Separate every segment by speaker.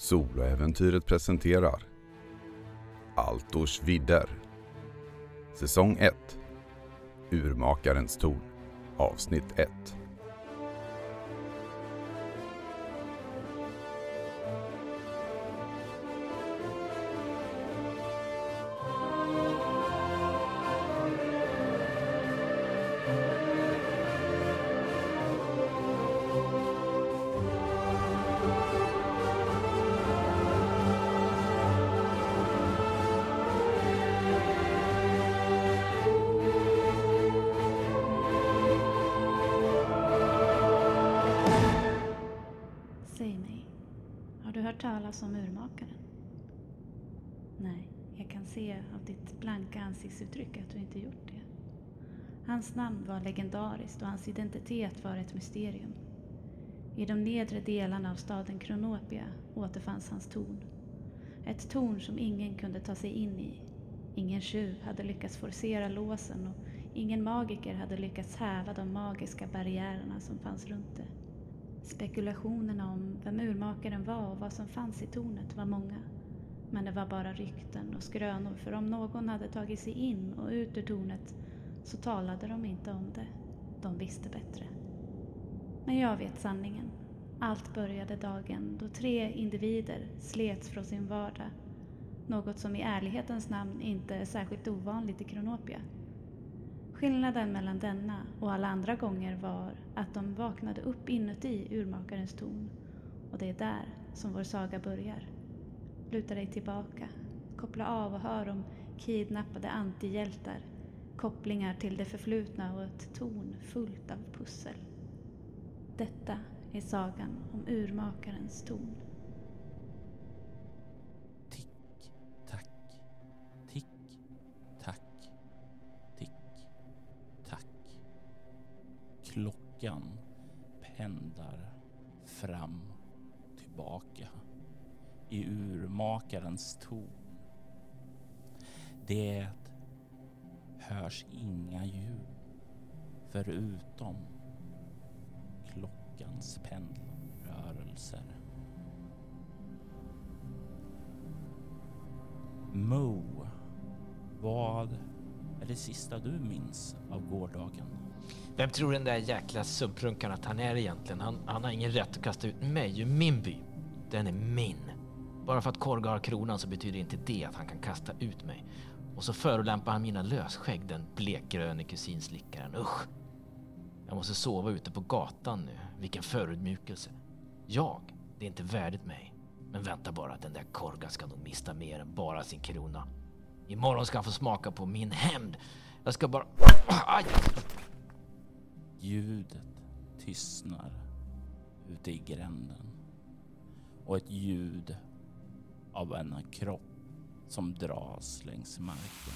Speaker 1: Soloäventyret presenterar Altors vidder. Säsong 1 Urmakarens torn. Avsnitt 1
Speaker 2: namn var legendariskt och hans identitet var ett mysterium. I de nedre delarna av staden Kronopia återfanns hans torn. Ett torn som ingen kunde ta sig in i. Ingen tjuv hade lyckats forcera låsen och ingen magiker hade lyckats häva de magiska barriärerna som fanns runt det. Spekulationerna om vem urmakaren var och vad som fanns i tornet var många. Men det var bara rykten och skrönor för om någon hade tagit sig in och ut ur tornet så talade de inte om det. De visste bättre. Men jag vet sanningen. Allt började dagen då tre individer slets från sin vardag. Något som i ärlighetens namn inte är särskilt ovanligt i Kronopia. Skillnaden mellan denna och alla andra gånger var att de vaknade upp inuti urmakarens torn. Och det är där som vår saga börjar. Luta dig tillbaka, koppla av och hör om kidnappade antihjältar, kopplingar till det förflutna och ett torn fullt av pussel. Detta är sagan om urmakarens torn.
Speaker 3: Tick, tack. Tick, tack. Tick, tack. Klockan pendlar fram tillbaka i urmakarens ton. Det hörs inga ljud förutom klockans pendelrörelser. Mo, vad är det sista du minns av gårdagen?
Speaker 4: Vem tror den där jäkla sumprunkaren att han är egentligen? Han, han har ingen rätt att kasta ut mig ur min by. Den är min. Bara för att Korga har kronan så betyder inte det att han kan kasta ut mig. Och så förolämpar han mina lösskägg, den blekgröne kusinslickaren. Usch! Jag måste sova ute på gatan nu. Vilken förödmjukelse. Jag, det är inte värdigt mig. Men vänta bara, den där korgan ska nog mista mer än bara sin krona. Imorgon ska han få smaka på min hämnd. Jag ska bara... Aj!
Speaker 3: Ljudet tystnar ute i gränden och ett ljud av en kropp som dras längs marken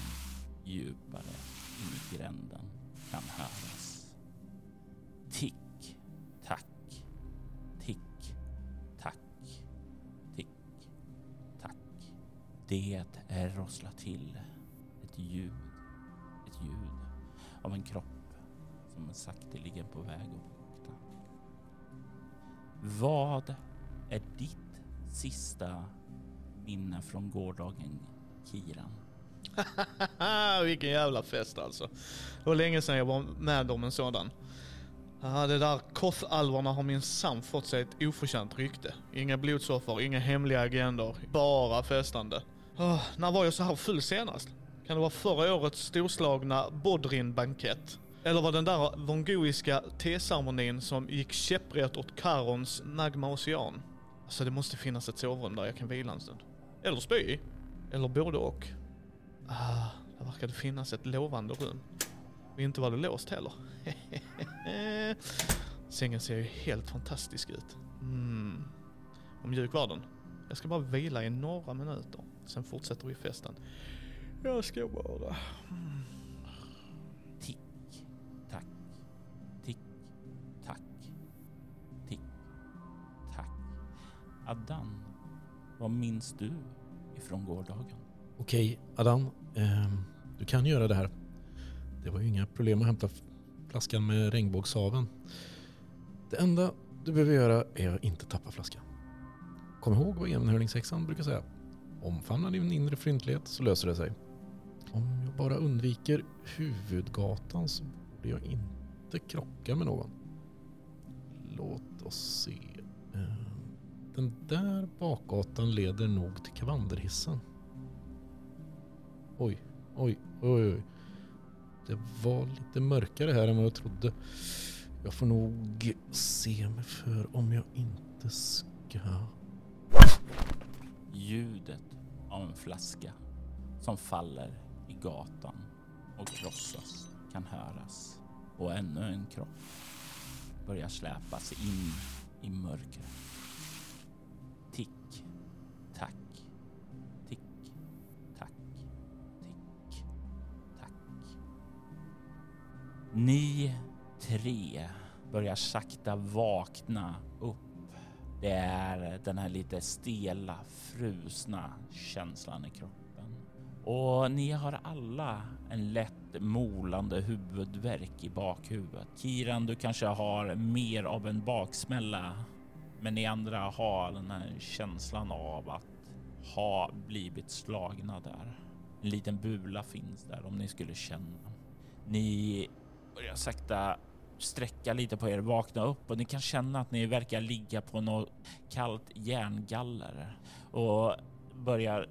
Speaker 3: djupare in i gränden kan höras. Tick, tack, tick, tack, tick, tack. Det är rossla till ett ljud, ett ljud av en kropp som är sakteligen på väg att vakna. Vad är ditt sista minne från gårdagen, Kiran?
Speaker 5: Vilken jävla fest alltså. Det var länge sedan jag var med om en sådan. Ja, det där kossalvorna har minsann fått sig ett oförtjänt rykte. Inga blodsoffer, inga hemliga agendor, bara festande. Oh, när var jag så här full senast? Kan det vara förra årets storslagna Bodrin-bankett? Eller var den där vongoiska teceremonin som gick käpprätt åt Karons Nagma Ocean? Alltså det måste finnas ett sovrum där jag kan vila en stund. Eller spy. Eller både och. Ah, det verkade finnas ett lovande rum. Och inte var det låst heller. Sängen ser ju helt fantastisk ut. Mm. Och mjuk var den. Jag ska bara vila i några minuter. Sen fortsätter vi festen. Jag ska bara... Mm.
Speaker 3: Tick, tack, tick, tack, tick, tack. Addan, vad minns du ifrån gårdagen?
Speaker 6: Okej, Adam. Eh, du kan göra det här. Det var ju inga problem att hämta flaskan med regnbågshaven. Det enda du behöver göra är att inte tappa flaskan. kom ihåg vad enhörningshäxan brukar säga. Omfamna din inre fryntlighet så löser det sig. Om jag bara undviker huvudgatan så borde jag inte krocka med någon. Låt oss se. Eh, den där bakgatan leder nog till kvanderhissen. Oj, oj, oj, oj. Det var lite mörkare här än vad jag trodde. Jag får nog se mig för om jag inte ska...
Speaker 3: Ljudet av en flaska som faller i gatan och krossas kan höras. Och ännu en kropp börjar släpas in i mörkret. Tick, tack, tick, tack, tick, tack. Ni tre börjar sakta vakna upp. Det är den här lite stela, frusna känslan i kroppen. Och ni har alla en lätt molande huvudvärk i bakhuvudet. Kiran, du kanske har mer av en baksmälla. Men ni andra har den här känslan av att ha blivit slagna där. En liten bula finns där om ni skulle känna. Ni börjar sakta sträcka lite på er, vakna upp och ni kan känna att ni verkar ligga på något kallt järngaller och börjar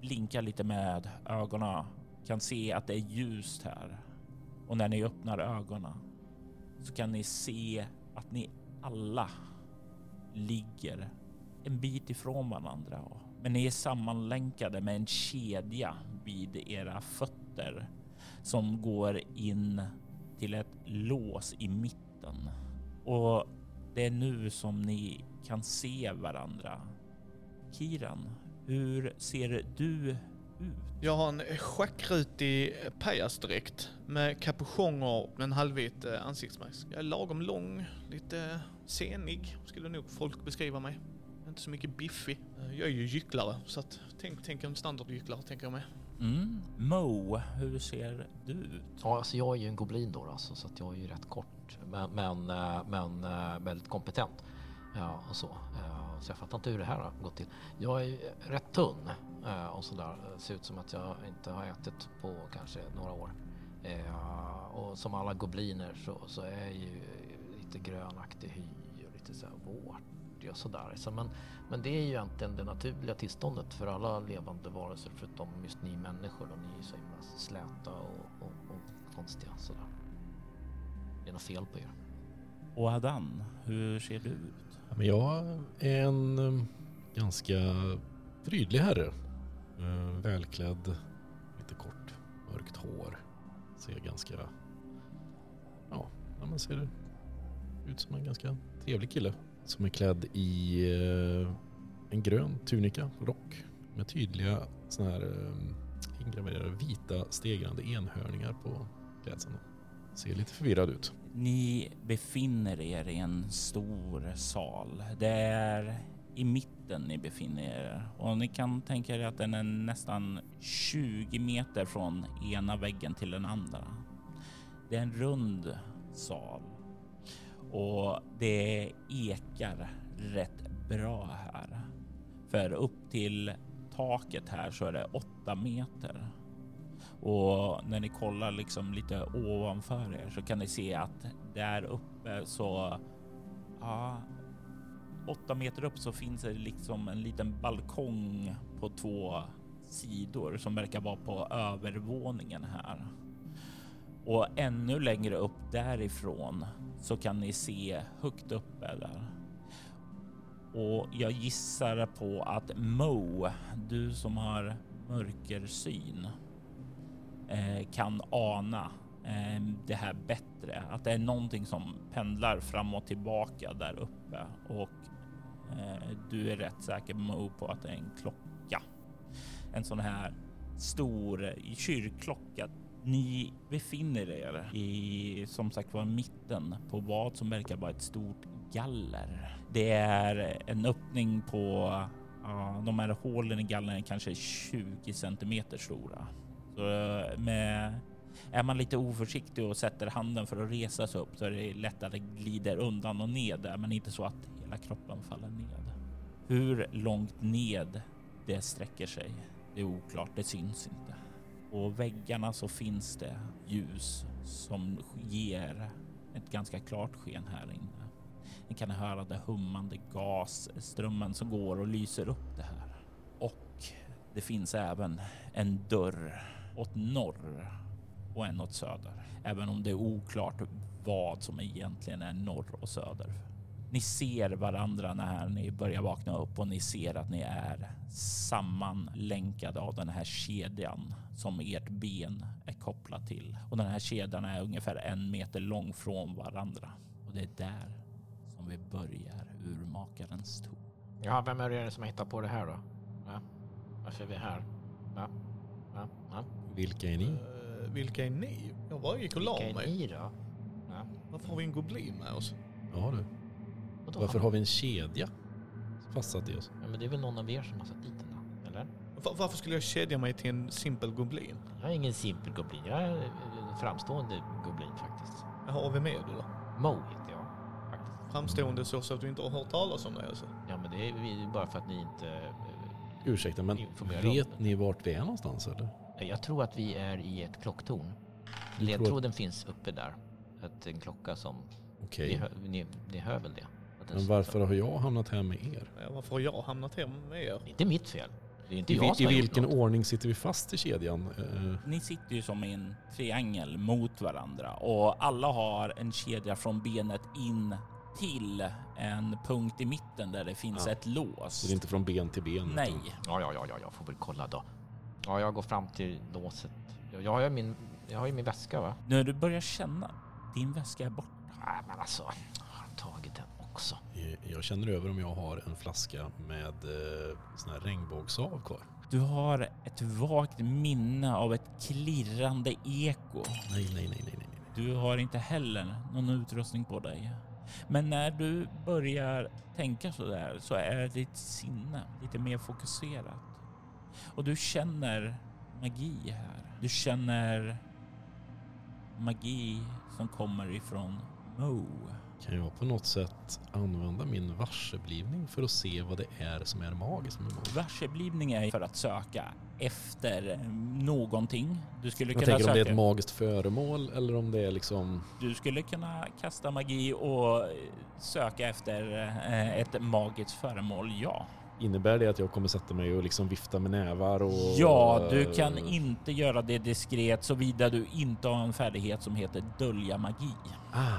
Speaker 3: blinka lite med ögonen. Kan se att det är ljust här och när ni öppnar ögonen så kan ni se att ni alla ligger en bit ifrån varandra. Men ni är sammanlänkade med en kedja vid era fötter som går in till ett lås i mitten. Och det är nu som ni kan se varandra. Kiran, hur ser du?
Speaker 5: Jag har en schackrutig pajasdräkt med kapuchonger och en halvvit eh, ansiktsmask. Jag är lagom lång, lite senig skulle nog folk beskriva mig. Inte så mycket biffig. Eh, Jag är ju gycklare så att tänk, tänk en standardgycklare tänker jag mig.
Speaker 3: Mm. Mo, hur ser du ut?
Speaker 4: Ja, alltså jag är ju en goblin då alltså, så att jag är ju rätt kort. Men, men, eh, men eh, väldigt kompetent. Ja, och så. Eh, Så jag fattar inte hur det här har gått till. Jag är rätt tunn eh, och sådär. Ser ut som att jag inte har ätit på kanske några år. Eh, Och som alla gobliner så, så är jag ju lite grönaktig hy och lite så här vårtig och sådär. Så men, men det är ju egentligen det naturliga tillståndet för alla levande varelser förutom just ni människor. Och ni är så himla släta och, och, och konstiga sådär. Det är något fel på er.
Speaker 3: Och Adan, hur ser du ut?
Speaker 6: Ja, men jag är en eh, ganska prydlig herre. Eh, Välklädd, lite kort, mörkt hår. Ser ganska... Ja, man ser ut som en ganska trevlig kille. Som är klädd i eh, en grön tunika, rock. Med tydliga såna här eh, ingraverade vita stegrande enhörningar på klädseln. Ser lite förvirrad ut.
Speaker 3: Ni befinner er i en stor sal. Det är i mitten ni befinner er och ni kan tänka er att den är nästan 20 meter från ena väggen till den andra. Det är en rund sal och det ekar rätt bra här. För upp till taket här så är det 8 meter. Och när ni kollar liksom lite ovanför er så kan ni se att där uppe så, ja, åtta meter upp så finns det liksom en liten balkong på två sidor som verkar vara på övervåningen här. Och ännu längre upp därifrån så kan ni se högt uppe där. Och jag gissar på att Mo, du som har mörkersyn, eh, kan ana eh, det här bättre. Att det är någonting som pendlar fram och tillbaka där uppe och Eh, du är rätt säker Mo på att det är en klocka. En sån här stor eh, kyrkklocka. Ni befinner er i som sagt var mitten på vad som verkar vara ett stort galler. Det är en öppning på ja, de här hålen i gallren är kanske 20 centimeter stora. Så eh, med, är man lite oförsiktig och sätter handen för att resa sig upp så är det lätt att det glider undan och ner där, men inte så att hela kroppen faller ned. Hur långt ned det sträcker sig, det är oklart, det syns inte. På väggarna så finns det ljus som ger ett ganska klart sken här inne. Ni kan höra den hummande gasströmmen som går och lyser upp det här. Och det finns även en dörr åt norr och en åt söder. Även om det är oklart vad som egentligen är norr och söder. Ni ser varandra när ni börjar vakna upp och ni ser att ni är sammanlänkade av den här kedjan som ert ben är kopplat till. Och den här kedjan är ungefär en meter lång från varandra. Och det är där som vi börjar urmakarens torn.
Speaker 4: Ja, vem är det som har hittat på det här då? Ja. Varför är vi här? Ja. Ja. Ja.
Speaker 6: Vilka är ni?
Speaker 5: Eh, vilka är ni? Jag bara gick och la
Speaker 4: Vilka är
Speaker 5: mig.
Speaker 4: ni då? Ja.
Speaker 5: Varför har vi en goblin med oss?
Speaker 6: Ja du.
Speaker 4: Vadå?
Speaker 6: Varför har vi en kedja fastsatt i oss?
Speaker 4: Ja, men det är väl någon av er som har satt dit den då? Eller?
Speaker 5: Var, varför skulle jag kedja mig till en simpel goblin?
Speaker 4: Jag är ingen simpel goblin. Jag är en framstående goblin faktiskt.
Speaker 5: Jaha, vem är du då?
Speaker 4: Mo heter jag. Faktiskt.
Speaker 5: Framstående så, så att du inte har hört talas om det alltså?
Speaker 4: Ja, men det är bara för att ni inte... eh,
Speaker 6: Ursäkta, men
Speaker 4: Informera om
Speaker 6: vet
Speaker 4: det.
Speaker 6: ni vart vi är någonstans eller?
Speaker 4: Jag tror att vi är i ett klocktorn.
Speaker 6: Tror att-
Speaker 4: Ledtråden finns uppe där. Att en klocka som...
Speaker 6: Okej.
Speaker 4: Ni, hör, ni, ni hör väl det?
Speaker 6: Men varför har jag hamnat här med er?
Speaker 5: Ja, varför har jag hamnat här med er?
Speaker 4: Det är inte mitt fel. Det är inte
Speaker 6: I,
Speaker 4: jag som
Speaker 6: I
Speaker 4: har gjort
Speaker 6: vilken
Speaker 4: något.
Speaker 6: ordning sitter vi fast i kedjan? Eh,
Speaker 3: Ni sitter ju som i en triangel mot varandra och alla har en kedja från benet in till en punkt i mitten där det finns
Speaker 6: Ja.
Speaker 3: ett lås.
Speaker 6: så det är inte från ben till ben?
Speaker 3: Nej,
Speaker 6: utan-
Speaker 4: Ja, ja, ja, ja, jag får väl kolla då. Ja, jag går fram till låset. Jag, jag, har, ju min, jag har ju min väska va?
Speaker 3: när du börjar känna din väska är borta.
Speaker 4: Nej, men alltså.
Speaker 6: Eh, Jag känner över om jag har en flaska med eh, sån här regnbågssav kvar.
Speaker 3: Du har ett vagt minne av ett klirrande eko.
Speaker 6: Nej, nej, nej, nej, nej. nej.
Speaker 3: Du har inte heller någon utrustning på dig. Men när du börjar tänka så där så är ditt sinne lite mer fokuserat. Och du känner magi här. Du känner magi som kommer ifrån Mo.
Speaker 6: Kan jag på något sätt använda min varseblivning för att se vad det är som är magiskt med mig?
Speaker 3: Varseblivning är för att söka efter någonting. Du skulle
Speaker 6: Jag
Speaker 3: kunna
Speaker 6: tänker om det är
Speaker 3: söka.
Speaker 6: ett magiskt föremål eller om det är liksom...
Speaker 3: Du skulle kunna kasta magi och söka efter eh, ett magiskt föremål, ja.
Speaker 6: Innebär det att jag kommer sätta mig och liksom vifta med nävar och...
Speaker 3: Ja, du kan inte göra det diskret såvida du inte har en färdighet som heter dölja magi.
Speaker 6: Ah,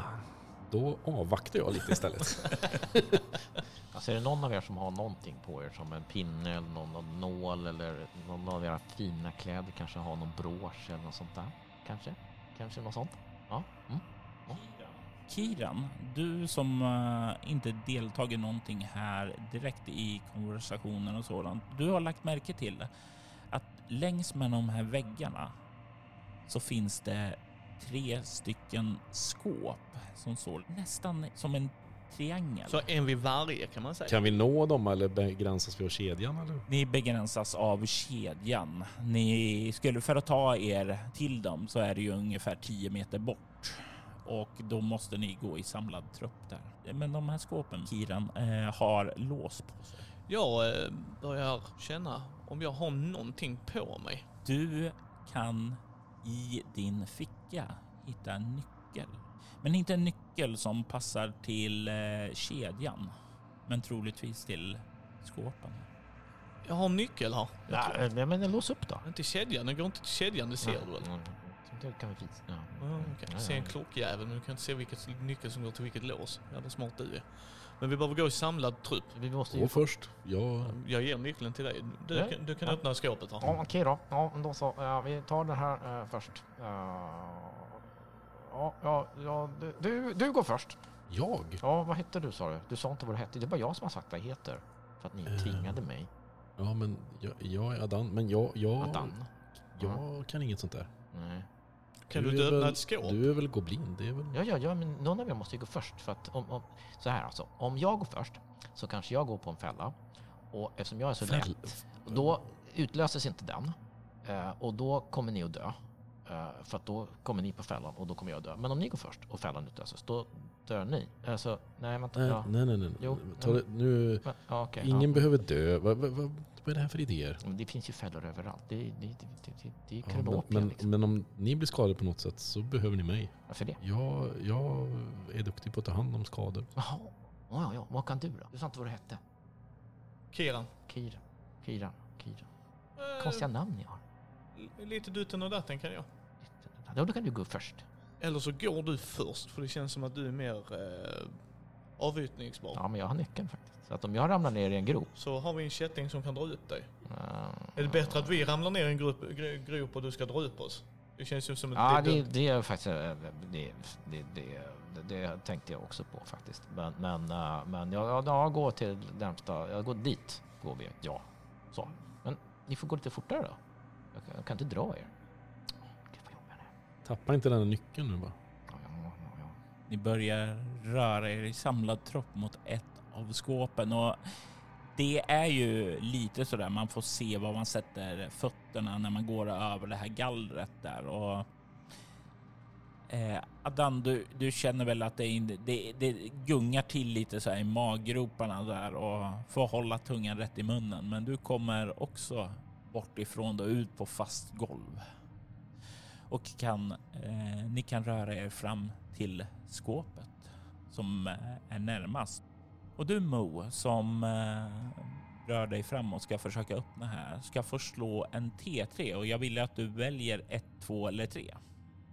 Speaker 6: då avvaktar jag lite istället.
Speaker 4: Alltså är det någon av er som har någonting på er som en pinne eller någon, någon nål eller någon av era fina kläder kanske har någon brosch eller något sånt där? Kanske? Kanske något sånt? Ja. Mm.
Speaker 3: Kiran, du som eh, inte deltagit någonting här direkt i konversationen och sådant. Du har lagt märke till att längs med de här väggarna så finns det tre stycken skåp som står nästan som en triangel.
Speaker 5: Så en vid varje kan man säga.
Speaker 6: kan vi nå dem eller begränsas vi av kedjan eller?
Speaker 3: Ni begränsas av kedjan. Ni skulle för att ta er till dem så är det ju ungefär 10 meter bort och då måste ni gå i samlad trupp där. Men de här skåpen, Kiran, eh, har lås på sig.
Speaker 5: Jag eh, börjar känna om jag har någonting på mig.
Speaker 3: Du kan i din ficka hitta en nyckel. Men inte en nyckel som passar till eh, kedjan, men troligtvis till skåpen.
Speaker 5: Jag har en nyckel här. Jag tror-
Speaker 4: Nej, men- lås upp då.
Speaker 5: Inte kedjan, den går inte till kedjan, det ser du väl?
Speaker 4: Mm. Det kan vi visa. Ja.
Speaker 5: Ja, okej.
Speaker 4: Ja,
Speaker 5: Se
Speaker 4: ja.
Speaker 5: en klockjävel men du kan inte se vilket nyckel som går till vilket lås. Jävla smart du är. Men vi behöver gå i samlad trupp.
Speaker 4: Vi måste
Speaker 6: Gå först. Jag...
Speaker 5: Jag ger nyckeln till dig. Du,
Speaker 4: Nej.
Speaker 5: kan, du kan
Speaker 4: Ja.
Speaker 5: öppna skåpet här.
Speaker 4: Ja, okej då. Ja, då så. Ja, vi tar den här eh, först. Eh, ja, ja, ja, du- du, du går först.
Speaker 6: Jag?
Speaker 4: Ja, vad hette du sa du? Du sa inte vad du hette. Det är bara jag som har sagt vad jag heter. För att ni
Speaker 6: Eh.
Speaker 4: tvingade mig.
Speaker 6: Ja men jag, jag är Adan. Men jag, jag,
Speaker 4: Adan.
Speaker 6: jag kan inget sånt där.
Speaker 4: Nej.
Speaker 5: Kan du,
Speaker 6: är
Speaker 5: inte öppna
Speaker 6: väl-
Speaker 5: ett skåp?
Speaker 6: Du är väl goblin? Det är väl...
Speaker 4: Ja, ja, ja, men någon av er måste ju gå först. För att om, om, så här alltså. Om jag går först så kanske jag går på en fälla. Och eftersom jag är så
Speaker 6: Fäll-
Speaker 4: lätt, då utlöses inte den. Eh, och då kommer ni att dö. Eh, för att då kommer ni på fällan och då kommer jag att dö. Men om ni går först och fällan utlöses, då dör ni? Alltså, nej vänta.
Speaker 6: Nej,
Speaker 4: ja.
Speaker 6: nej, nej. nej.
Speaker 4: Jo,
Speaker 6: Ta det, nu,
Speaker 4: Men, ja, okej,
Speaker 6: ingen
Speaker 4: ja.
Speaker 6: behöver dö. Vad, vad, vad, vad är det här för idéer?
Speaker 4: Det finns ju fällor överallt. Det, det, det, det, är Kronopia
Speaker 6: men, men,
Speaker 4: liksom.
Speaker 6: men om ni blir skadade på något sätt så behöver ni mig.
Speaker 4: Varför det?
Speaker 6: Jag, jag är duktig på att ta hand om skador.
Speaker 4: Jaha. Ja, ja, ja. Vad kan du då? Du sa inte vad du hette.
Speaker 5: Kiran.
Speaker 4: Kira. Kira. Kira.
Speaker 5: Eh,
Speaker 4: Konstiga namn ni har.
Speaker 5: Lite dutten och datten kan jag.
Speaker 4: Ja, då kan du gå först.
Speaker 5: Eller så går du först för det känns som att du är mer eh, avytningsbar.
Speaker 4: Ja, men jag har nyckeln faktiskt. Så att om jag ramlar ner i en grop.
Speaker 5: Så har vi en kätting som kan dra upp dig.
Speaker 4: Uh,
Speaker 5: Är det bättre att vi ramlar ner i en grupp, gr- grop och du ska dra upp oss? Det känns ju som ett
Speaker 4: Ja, det, det är faktiskt... eh, Det, det, det, det, det tänkte jag också på faktiskt. Men, men, eh, men jag, jag, jag går till närmsta... Jag går dit. Går vi. Ja. Så. Men ni får gå lite fortare då. Jag kan, jag kan inte dra er.
Speaker 6: Tappa inte den här nyckeln nu bara.
Speaker 4: Ja, ja, ja, ja.
Speaker 3: Ni börjar röra er i samlad tropp mot ett av skåpen och det är ju lite sådär man får se var man sätter fötterna när man går över det här gallret där och eh, Adan, du, du känner väl att det, är in- det, det gungar till lite så här i maggroparna där och får hålla tungan rätt i munnen. Men du kommer också bort ifrån och ut på fast golv och kan, eh, ni kan röra er fram till skåpet som eh, är närmast. Och du Mo som eh, rör dig framåt ska försöka öppna här ska få slå en T3 och jag vill att du väljer 1, 2 eller 3.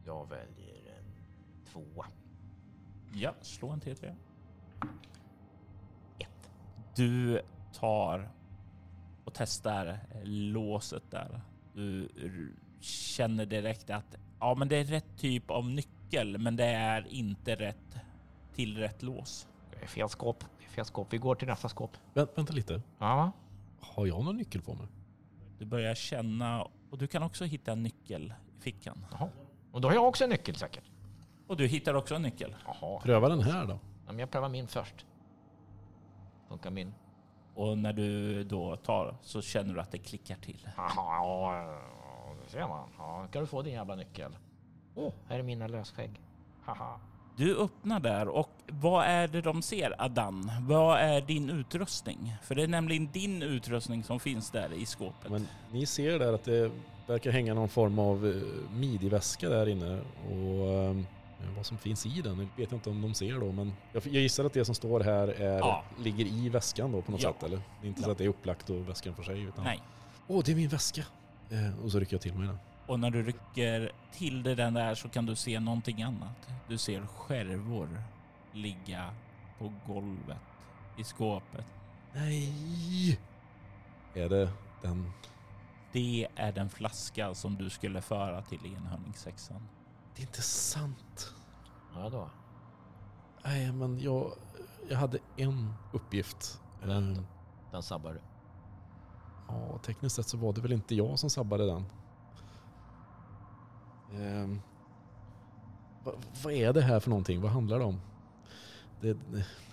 Speaker 4: Jag väljer en tvåa.
Speaker 3: Ja, slå en T3.
Speaker 4: Ett.
Speaker 3: Du tar och testar eh, låset där. Du känner direkt att ja, men det är rätt typ av nyckel, men det är inte rätt till rätt lås.
Speaker 4: Det är fel skåp. Fel skåp. Vi går till nästa skåp.
Speaker 6: Vänt, vänta lite.
Speaker 4: Ja.
Speaker 6: Har jag någon nyckel på mig?
Speaker 3: Du börjar känna och du kan också hitta en nyckel i fickan.
Speaker 4: Jaha. Och då har jag också en nyckel säkert.
Speaker 3: Och du hittar också en nyckel.
Speaker 4: Jaha.
Speaker 6: Pröva den här då.
Speaker 4: Ja, men jag prövar min först. Funkar min?
Speaker 3: Och när du då tar så känner du att det klickar till.
Speaker 4: Jaha, ja, det ser man. Ja, kan du få din jävla nyckel? Åh, oh, här är mina lösskägg. Haha.
Speaker 3: Du öppnar där och vad är det de ser Adan? Vad är din utrustning? För det är nämligen din utrustning som finns där i skåpet.
Speaker 6: Men ni ser där att det verkar hänga någon form av eh, midjeväska där inne. Och eh, vad som finns i den vet jag inte om de ser då. Men jag, gissar att det som står här är,
Speaker 3: Ja.
Speaker 6: ligger i väskan då på något
Speaker 3: Ja.
Speaker 6: sätt. Eller? Det är inte så
Speaker 3: Ja.
Speaker 6: att det är upplagt och väskan för sig. Utan,
Speaker 3: Nej.
Speaker 6: Åh, det är min väska! Eh, och så rycker jag till mig den.
Speaker 3: Och när du rycker till det den där så kan du se någonting annat. Du ser skärvor ligga på golvet i skåpet.
Speaker 6: Nej! Är det den?
Speaker 3: Det är den flaska som du skulle föra till enhörningssexan.
Speaker 6: Det är inte sant.
Speaker 4: Ja då.
Speaker 6: Nej, men jag, jag hade en uppgift.
Speaker 4: Den.
Speaker 6: Eh,
Speaker 4: Den sabbar du.
Speaker 6: Ja, tekniskt sett så var det väl inte jag som sabbade den. Ehm, vad, vad är det här för någonting? Vad handlar det om? Det,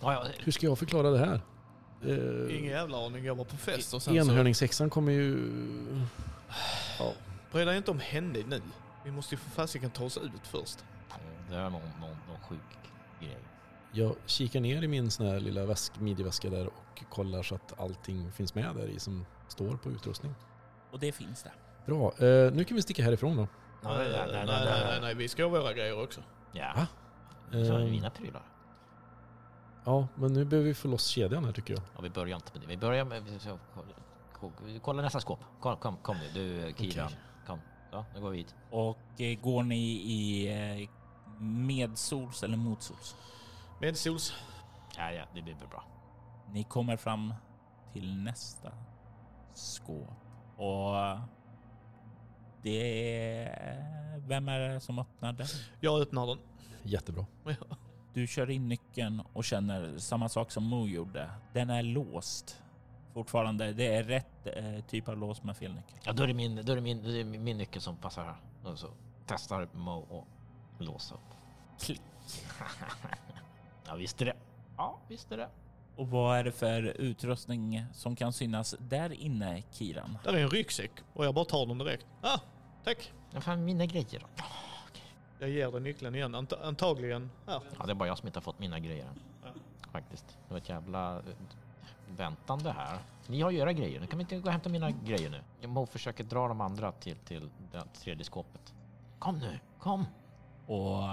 Speaker 4: Ja, ja.
Speaker 6: hur ska jag förklara det här? Uh,
Speaker 5: Ingen jävla aning, jag var på fest och sen.
Speaker 6: Enhörningssexan kommer ju... Ja,
Speaker 5: Bry dig inte om henne nu. Vi måste ju för fasiken ta oss ut först.
Speaker 4: Det är någon, någon, någon sjuk grej.
Speaker 6: jag kikar ner i min sån här lilla väsk, midjeväska där och kollar så att allting finns med där i som står på utrustning.
Speaker 3: Och det finns det.
Speaker 6: Bra, eh, nu kan vi sticka härifrån då.
Speaker 4: Nej, nej, nej,
Speaker 5: nej, nej, nej, nej, vi ska ha våra grejer också.
Speaker 4: Ja.
Speaker 6: Va?
Speaker 4: Så är det
Speaker 6: Ehm,
Speaker 4: mina prylar.
Speaker 6: ja, men nu behöver vi få loss kedjan här tycker jag.
Speaker 4: Ja, vi börjar inte med det. Vi börjar med... vi Kolla nästa skåp. Kom, kom, kom nu. Du, Kiran.
Speaker 6: Okej.
Speaker 4: Kom. Ja, nu går vi hit.
Speaker 3: Och eh, går ni i eh, medsols eller motsols?
Speaker 5: Medsols.
Speaker 4: Ja, ja, det blir väl bra.
Speaker 3: Ni kommer fram till nästa skåp och det är... Vem är det som öppnar den?
Speaker 5: Jag öppnar den.
Speaker 6: Jättebra.
Speaker 3: Du kör in nyckeln och känner samma sak som Mo gjorde. Den är låst fortfarande. Det är rätt eh, typ av lås med fel nyckel.
Speaker 4: Ja, då är det min, då är det min, det är min nyckel som passar här. Och så testar Mo och låsa upp.
Speaker 3: Klick.
Speaker 4: Ja, visst är det. Ja, visst är det.
Speaker 3: Och vad är det för utrustning som kan synas där inne, Kiran?
Speaker 5: Där är en ryggsäck och jag bara tar den direkt. Ah, tack.
Speaker 4: Ja, fan, mina grejer då.
Speaker 5: Jag ger dig nyckeln igen. Ant antagligen här.
Speaker 4: Ja, det är bara jag som inte har fått mina grejer.
Speaker 5: Ja.
Speaker 4: Faktiskt. Det var ett jävla eh, väntande här. Ni har ju era grejer. Nu kan vi inte gå och hämta mina grejer nu. Jag må försöker dra de andra till, till det tredje skåpet. Kom nu, kom!
Speaker 3: Och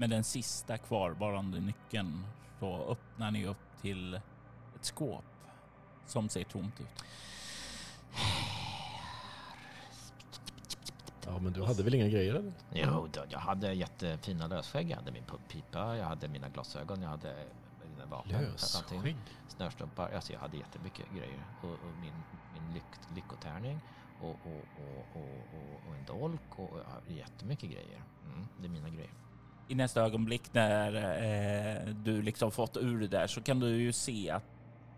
Speaker 3: med den sista kvarvarande nyckeln så öppnar ni upp till ett skåp som ser tomt ut.
Speaker 6: Ja, men du hade väl inga grejer eller?
Speaker 4: Jo, då, jag hade jättefina lösskägg. Jag hade min pipa, jag hade mina glasögon, jag hade mina vapen. allting.
Speaker 6: Lösskägg?
Speaker 4: Snörstumpar. Alltså jag hade jättemycket grejer. Och, och min, min lyck, lyckotärning och, och, och, och, och, och en dolk och jag hade jättemycket grejer. Mm, det är mina grejer.
Speaker 3: I nästa ögonblick när eh, du liksom fått ur det där så kan du ju se att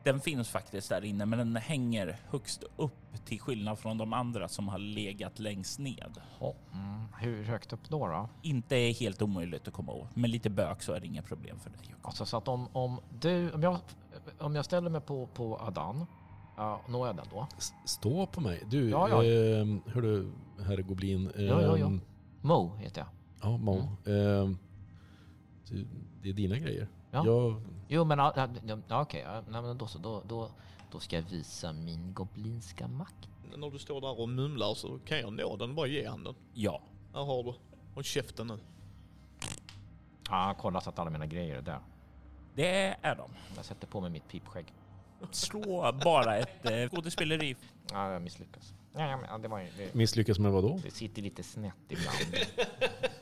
Speaker 3: den finns faktiskt där inne, men den hänger högst upp till skillnad från de andra som har legat längst ned.
Speaker 4: Mm, hur högt upp då? då?
Speaker 3: Inte är helt omöjligt att komma åt. Med lite bök så är det inga problem för dig.
Speaker 4: Alltså så att om, om du, om jag, om jag ställer mig på, på Adan, ja, når jag den då?
Speaker 6: S- Stå på mig. Du,
Speaker 4: Ja, ja.
Speaker 6: Eh, hör du, herr Goblin. Eh,
Speaker 4: Ja, ja, ja. Mo heter jag.
Speaker 6: Ja, Mo. Eh, du, det är dina grejer.
Speaker 4: Ja.
Speaker 6: Jag,
Speaker 4: Jo men ja, okej, ja, nej, men då så. Då, då, då ska jag visa min goblinska makt.
Speaker 5: När du står där och mumlar så kan jag nå den. Bara ge han den.
Speaker 3: Ja,
Speaker 5: Här har du. Håll käften nu.
Speaker 4: Ja, kolla så att alla mina grejer är där.
Speaker 3: det är de.
Speaker 4: Jag sätter på mig mitt pipskägg.
Speaker 3: Slå bara ett eh, skådespeleri.
Speaker 4: Ja, jag misslyckas. Ja, ja, men, ja, det, var, ju- det,
Speaker 6: misslyckas med vad då?
Speaker 4: det sitter lite snett ibland.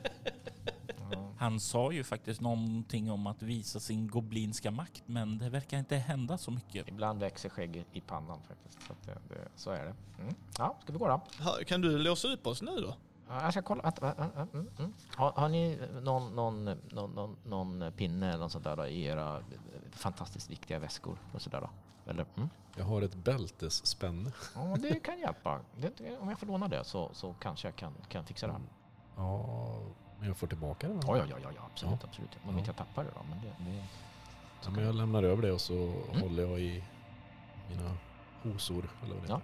Speaker 3: Han sa ju faktiskt någonting om att visa sin goblinska makt, men det verkar inte hända så mycket.
Speaker 4: Ibland växer skägg i pannan faktiskt. Så, att det, det, så är det. Mm. Ja, ska vi gå då?
Speaker 5: Kan du låsa upp oss nu då?
Speaker 4: Ja, Jag ska kolla. Vänta, vänta, vänta, mm, mm. Har, har ni någon, någon, någon, någon, pinne eller något sånt där då, i era fantastiskt viktiga väskor? Och sådär då? Eller, mm?
Speaker 6: Jag har ett bältesspänne.
Speaker 4: Ja, det kan hjälpa. Det, det- om jag får låna det så, så kanske jag kan, kan fixa det. här.
Speaker 6: Ja, men jag får tillbaka den.
Speaker 4: Ja, ja, ja, ja, ja absolut,
Speaker 6: Ja.
Speaker 4: absolut. Om inte jag tappar det då. Men det, det,
Speaker 6: Ja, men jag lämnar över det och så
Speaker 4: Mm.
Speaker 6: håller jag i mina hosor. Eller vad det
Speaker 4: Ja.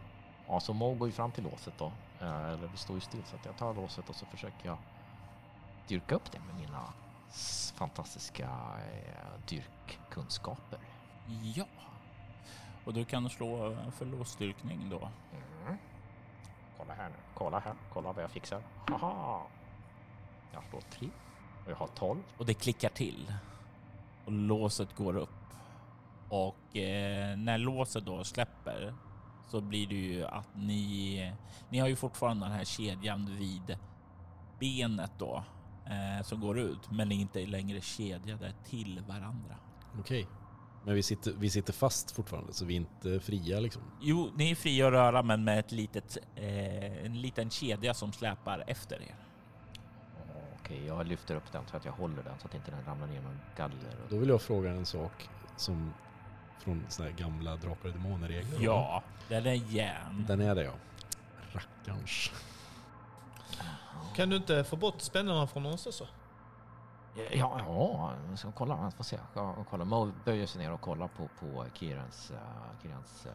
Speaker 4: Ja, så Mo går ju fram till låset då. Eh, Eller vi står ju still så att jag tar låset och så försöker jag dyrka upp det med mina fantastiska eh, dyrkkunskaper.
Speaker 3: Ja. Och du kan slå för låsstyrkning då.
Speaker 4: Mm. Kolla här nu. Kolla här. Kolla vad jag fixar. Haha! Jag slår tre och jag har tolv.
Speaker 3: Och det klickar till. Och låset går upp. Och eh, när låset då släpper så blir det ju att ni, ni har ju fortfarande den här kedjan vid benet då eh, som går ut, men är inte längre kedjade till varandra.
Speaker 6: Okej. Men vi sitter, vi sitter fast fortfarande så vi är inte fria liksom.
Speaker 3: Jo, ni är fria att röra, men med ett litet, eh, en liten kedja som släpar efter er.
Speaker 4: Okej, jag lyfter upp den så att jag håller den så att inte den ramlar ner någon galler. Och...
Speaker 6: Då vill jag fråga en sak som från såna här gamla Drakar och Demoner-regler.
Speaker 3: Ja, den är järn.
Speaker 6: Den är det ja. Rackarns.
Speaker 5: Kan du inte få bort spännena från oss också?
Speaker 4: Ja, ja, jag ska kolla. Jag får se. Ja, och kolla. Mo böjer sig ner och kollar på, på Kirans, uh, Kirans uh,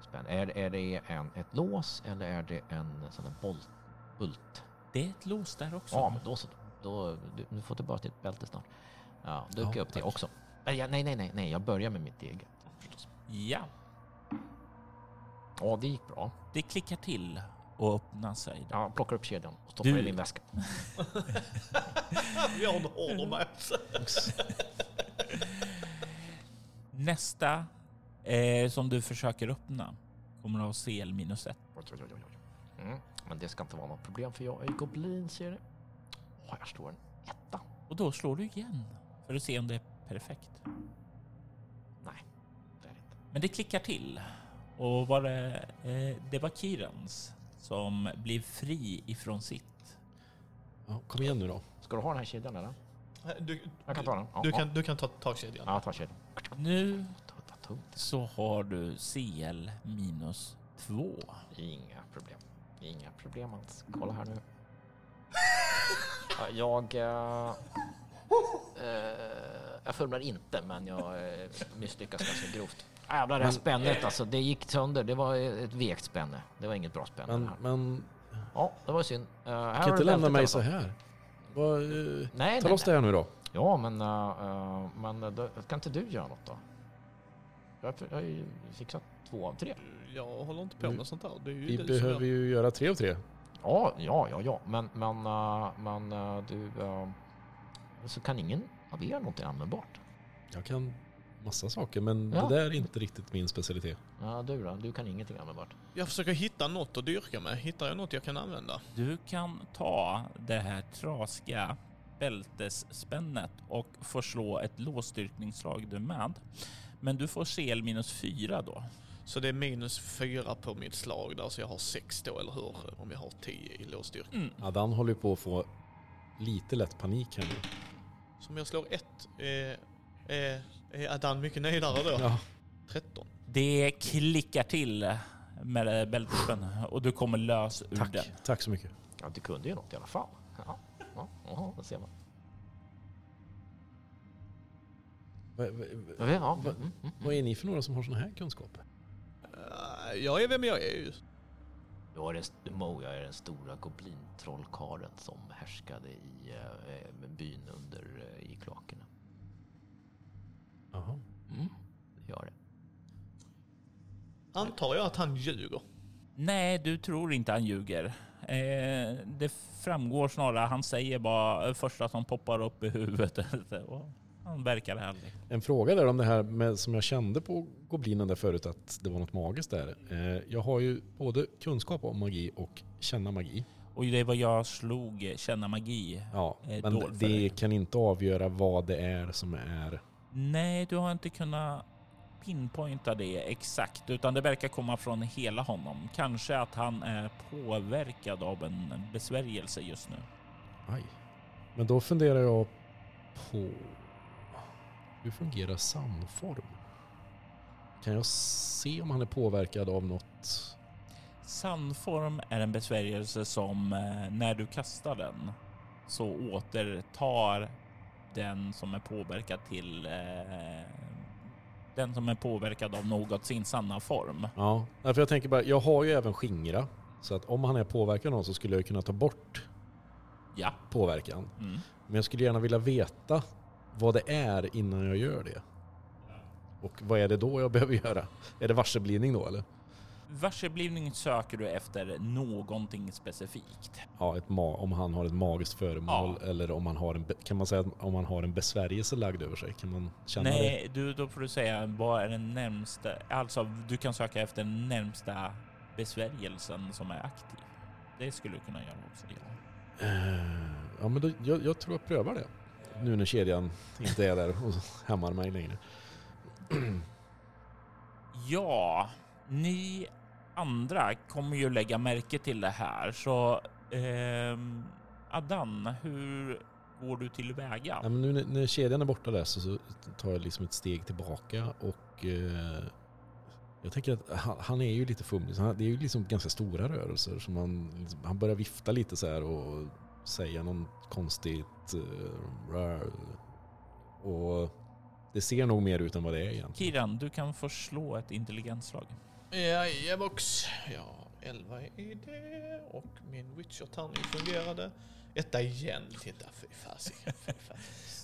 Speaker 4: spänn. Är, är det en, ett lås eller är det en sån där bolt, bult?
Speaker 3: Det är ett lås där också.
Speaker 4: Ja, men då så. Då, du, du får tillbaka ditt bälte snart. Ja, dukar
Speaker 6: Ja,
Speaker 4: upp det också. Nej, ja, nej, nej, nej, jag börjar med mitt eget. Förstås.
Speaker 3: Ja,
Speaker 4: Ja, det gick bra.
Speaker 3: det klickar till och öppnar sig. Då.
Speaker 4: Jag plockar upp kedjan och stoppar
Speaker 3: Du-
Speaker 4: i min väska.
Speaker 5: Vi har en order med.
Speaker 3: Nästa eh, som du försöker öppna kommer att ha CL minus ett.
Speaker 4: Mm, men det ska inte vara något problem för jag är goblin ser du. Åh, här står en etta.
Speaker 3: Och då slår du igen för att se om det är perfekt.
Speaker 4: Nej, det är det inte.
Speaker 3: Men det klickar till. Och var det, eh, det var Kirans som blir fri ifrån sitt.
Speaker 6: Ja, kom igen nu då.
Speaker 4: Ska du ha den här kedjan eller?
Speaker 5: Du,
Speaker 4: Jag kan ta den. Ja,
Speaker 5: du,
Speaker 4: ja.
Speaker 5: kan, du kan ta takkedjan.
Speaker 4: Ja, ta kedjan.
Speaker 3: Nu så har du CL minus två.
Speaker 4: Inga problem. Inga problem alls. Kolla här nu. Ja, Jag... eh, jag fumlar inte, men jag eh, misslyckas ganska grovt. Jävlar det här spännet alltså. Det gick sönder. Det var ett vekt spänne. Det var inget bra spänne.
Speaker 6: Men, men
Speaker 4: Ja, det var synd. Uh, här
Speaker 6: kan inte
Speaker 4: du
Speaker 6: lämna mig så här. Vad, eh,
Speaker 4: Nej,
Speaker 6: ta
Speaker 4: nej,
Speaker 6: loss det här nu då.
Speaker 4: Ja, men, uh, uh, men uh, då, kan inte du göra något då? Jag, har- jag har ju fixat två av tre.
Speaker 5: Jag håller inte på
Speaker 6: Vi-
Speaker 5: med sånt där. Det är ju
Speaker 6: Vi
Speaker 5: du
Speaker 6: behöver
Speaker 5: gör.
Speaker 6: ju göra tre av tre.
Speaker 4: Ja, ja, ja, ja. Men, men, uh, men uh, du... Uh, så kan ingen av er något användbart?
Speaker 6: Jag kan massa saker men
Speaker 4: Ja.
Speaker 6: det där är inte riktigt min specialitet.
Speaker 4: Ja, du då? Du kan ingenting användbart.
Speaker 5: Jag försöker hitta något att dyrka med. Hittar jag något jag kan använda?
Speaker 3: Du kan ta det här trasiga bältesspännet och få slå ett låsstyrkningsslag du med. Men du får CL minus fyra då.
Speaker 5: Så det är minus fyra på mitt slag där, så jag har sex då, eller hur? Om jag har tio i låsstyrka.
Speaker 3: Mm.
Speaker 6: Adan håller ju på att få lite lätt panik här nu.
Speaker 5: Så om jag slår ett, är, är, är Adan mycket nöjdare då?
Speaker 6: Ja.
Speaker 5: 13.
Speaker 3: Det klickar till med det bältesspännet och du kommer lös ur den.
Speaker 6: Tack, tack så mycket.
Speaker 4: Ja, du kunde ju något i alla fall. Ja, ja, ja det ser man.
Speaker 6: Va- va-
Speaker 4: Ja, ja, mm, mm, mm.
Speaker 6: Vad är ni för några som har såna här kunskaper?
Speaker 5: Jag är vem jag är ju.
Speaker 4: Jag är, den- Mo, jag är den stora goblintrollkarlen som härskade i eh, byn under eh, i kloakerna.
Speaker 6: Jaha.
Speaker 4: Mm, gör det.
Speaker 5: Antar jag att han ljuger.
Speaker 3: Nej, du tror inte han ljuger. Eh, det framgår snarare, han säger bara första som poppar upp i huvudet. Han verkar ärlig.
Speaker 6: En fråga där om det här med, som jag kände på goblinen där förut att det var något magiskt där. Eh, jag har ju både kunskap om magi och känna magi.
Speaker 3: Och det var jag slog känna magi.
Speaker 6: Ja,
Speaker 3: Eh,
Speaker 6: men
Speaker 3: för dig.
Speaker 6: det kan inte avgöra vad det är som är.
Speaker 3: Nej, du har inte kunnat pinpointa det exakt, utan det verkar komma från hela honom. Kanske att han är påverkad av en besvärjelse just nu.
Speaker 6: Aj. Men då funderar jag på hur fungerar sandform? Kan jag se om han är påverkad av något?
Speaker 3: Sandform är en besvärjelse som eh, när du kastar den så återtar den som är påverkad till eh, den som är påverkad av något sin sanna form.
Speaker 6: Ja, för jag tänker bara, jag har ju även skingra. Så att om han är påverkad av någon så skulle jag kunna ta bort
Speaker 3: Ja.
Speaker 6: påverkan.
Speaker 3: Mm.
Speaker 6: Men jag skulle gärna vilja veta vad det är innan jag gör det. Och vad är det då jag behöver göra? Är det varseblivning då eller?
Speaker 3: Varseblivning söker du efter någonting specifikt.
Speaker 6: Ja, om han har ett magiskt föremål
Speaker 3: Ja.
Speaker 6: eller om han har en, kan man säga om han har en besvärjelse lagd över sig? Kan man känna det?
Speaker 3: Nej, du, då får du säga vad är den närmsta, alltså du kan söka efter den närmsta besvärjelsen som är aktiv. Det skulle du kunna göra också. Ja.
Speaker 6: Eh, Ja, men då, jag, jag tror jag prövar det. Nu när kedjan inte är där och hämmar mig längre.
Speaker 3: Ja, ni andra kommer ju lägga märke till det här så ehm, Adan, hur går du tillväga?
Speaker 6: Ja, men nu när, när kedjan är borta där så, så tar jag liksom ett steg tillbaka och eh, jag tänker att han, han är ju lite fumlig. så han- Det är ju liksom ganska stora rörelser. Så man, liksom, han börjar vifta lite så här och säga någon konstigt eh, rör. Och det ser nog mer ut än vad det är egentligen.
Speaker 3: Kiran, du kan få slå ett intelligensslag.
Speaker 5: Ja, 11 i det och min Witcher-tärning fungerade. Etta igen. Titta, fy fasiken.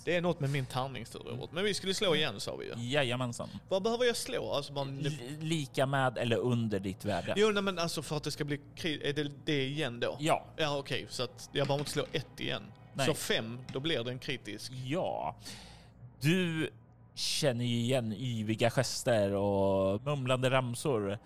Speaker 5: Det är något med min tärningstur. Men vi skulle slå igen sa vi ju.
Speaker 3: Jajamensan.
Speaker 5: Vad behöver jag slå? Alltså.
Speaker 3: L- lika med eller under ditt värde.
Speaker 5: Jo, nej, men alltså för att det ska bli krig, är det det igen då?
Speaker 3: Ja,
Speaker 5: Ja, okej, så att jag behöver inte slå ett igen.
Speaker 3: Nej.
Speaker 5: Så fem, då blir det en kritisk.
Speaker 3: ja. Du känner ju igen yviga gester och mumlande ramsor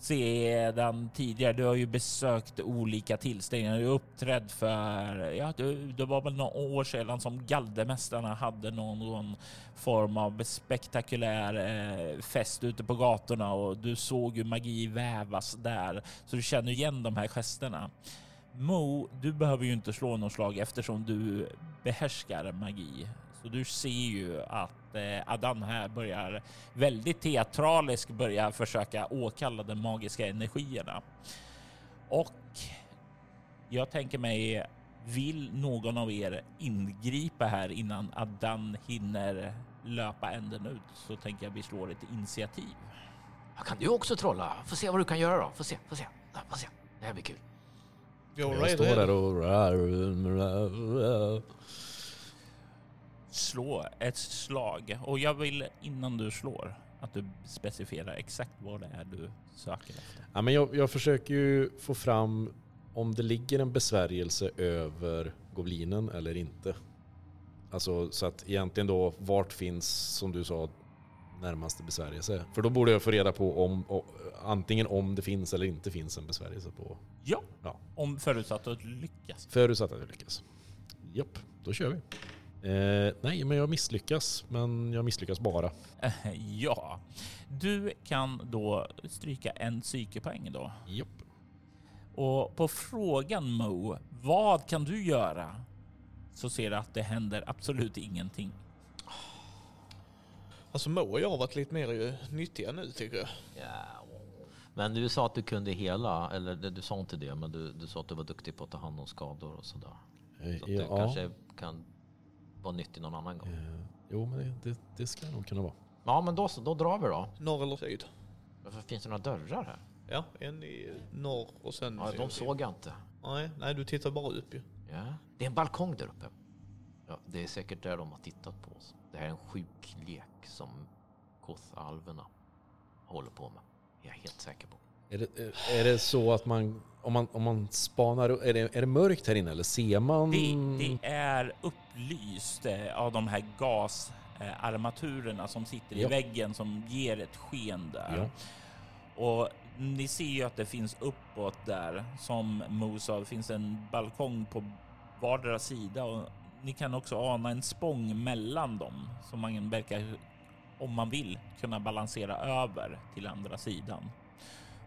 Speaker 3: sedan tidigare. Du har ju besökt olika tillställningar. Du är uppträdd för, ja, du, det var väl några år sedan som Galdemästarna hade någon form av spektakulär eh, fest ute på gatorna och du såg ju magi vävas där. Så du känner igen de här gesterna. Mo, du behöver ju inte slå något slag eftersom du behärskar magi. Så du ser ju att eh, Adan här börjar väldigt teatraliskt börja försöka åkalla de magiska energierna. Och jag tänker mig, vill någon av er ingripa här innan Adan hinner löpa änden ut så tänker jag vi slår ett initiativ.
Speaker 4: Kan du också trolla? Få se vad du kan göra då. Få se, få se. Ja, Få se. Det här blir kul.
Speaker 6: Jag
Speaker 5: right
Speaker 6: står där och...
Speaker 3: Slå ett slag och jag vill innan du slår att du specificerar exakt vad det är du söker efter.
Speaker 6: Ja, men jag, jag försöker ju få fram om det ligger en besvärjelse över goblinen eller inte. Alltså så att egentligen då vart finns som du sa närmaste besvärjelse? För då borde jag få reda på om o- antingen om det finns eller inte finns en besvärjelse på.
Speaker 3: Ja,
Speaker 6: Ja.
Speaker 3: om förutsatt att lyckas.
Speaker 6: Förutsatt att jag lyckas. Japp, då kör vi. Eh, nej, men jag misslyckas. Men jag misslyckas bara.
Speaker 3: Ja, du kan då stryka en psykepoäng då.
Speaker 6: Japp.
Speaker 3: Och på frågan Mo, vad kan du göra? Så ser du att det händer absolut ingenting.
Speaker 5: Alltså Mo och jag har varit lite mer nyttiga nu tycker jag.
Speaker 4: Ja. Men du sa att du kunde hela, eller du sa inte det, men du, du sa att du var duktig på att ta hand om skador och sådär.
Speaker 6: Eh,
Speaker 4: Så att du kanske kan vara nyttig någon annan gång.
Speaker 6: Eh, jo, men det, det, det ska nog kunna vara.
Speaker 4: Ja, men då, så, då drar vi då.
Speaker 5: Norr eller syd?
Speaker 4: Varför finns det några dörrar här?
Speaker 5: Ja, en i norr och sen...
Speaker 4: Ja, de såg jag inte.
Speaker 5: Nej, nej, du tittar bara upp ju.
Speaker 4: Ja. Det är en balkong där uppe. Ja, det är säkert där de har tittat på oss. Det här är en sjuk lek som Koth-alverna håller på med. Jag är helt säker på.
Speaker 6: Är det, är det så att man, om man, om man spanar, är det, är det mörkt här inne eller ser man?
Speaker 3: Det, det är upplyst eh, av de här gasarmaturerna som sitter i
Speaker 6: Ja.
Speaker 3: väggen som ger ett sken där.
Speaker 6: Ja.
Speaker 3: Och ni ser ju att det finns uppåt där, som Mo sa, det finns en balkong på vardera sida och ni kan också ana en spång mellan dem som man verkar, om man vill, kunna balansera över till andra sidan.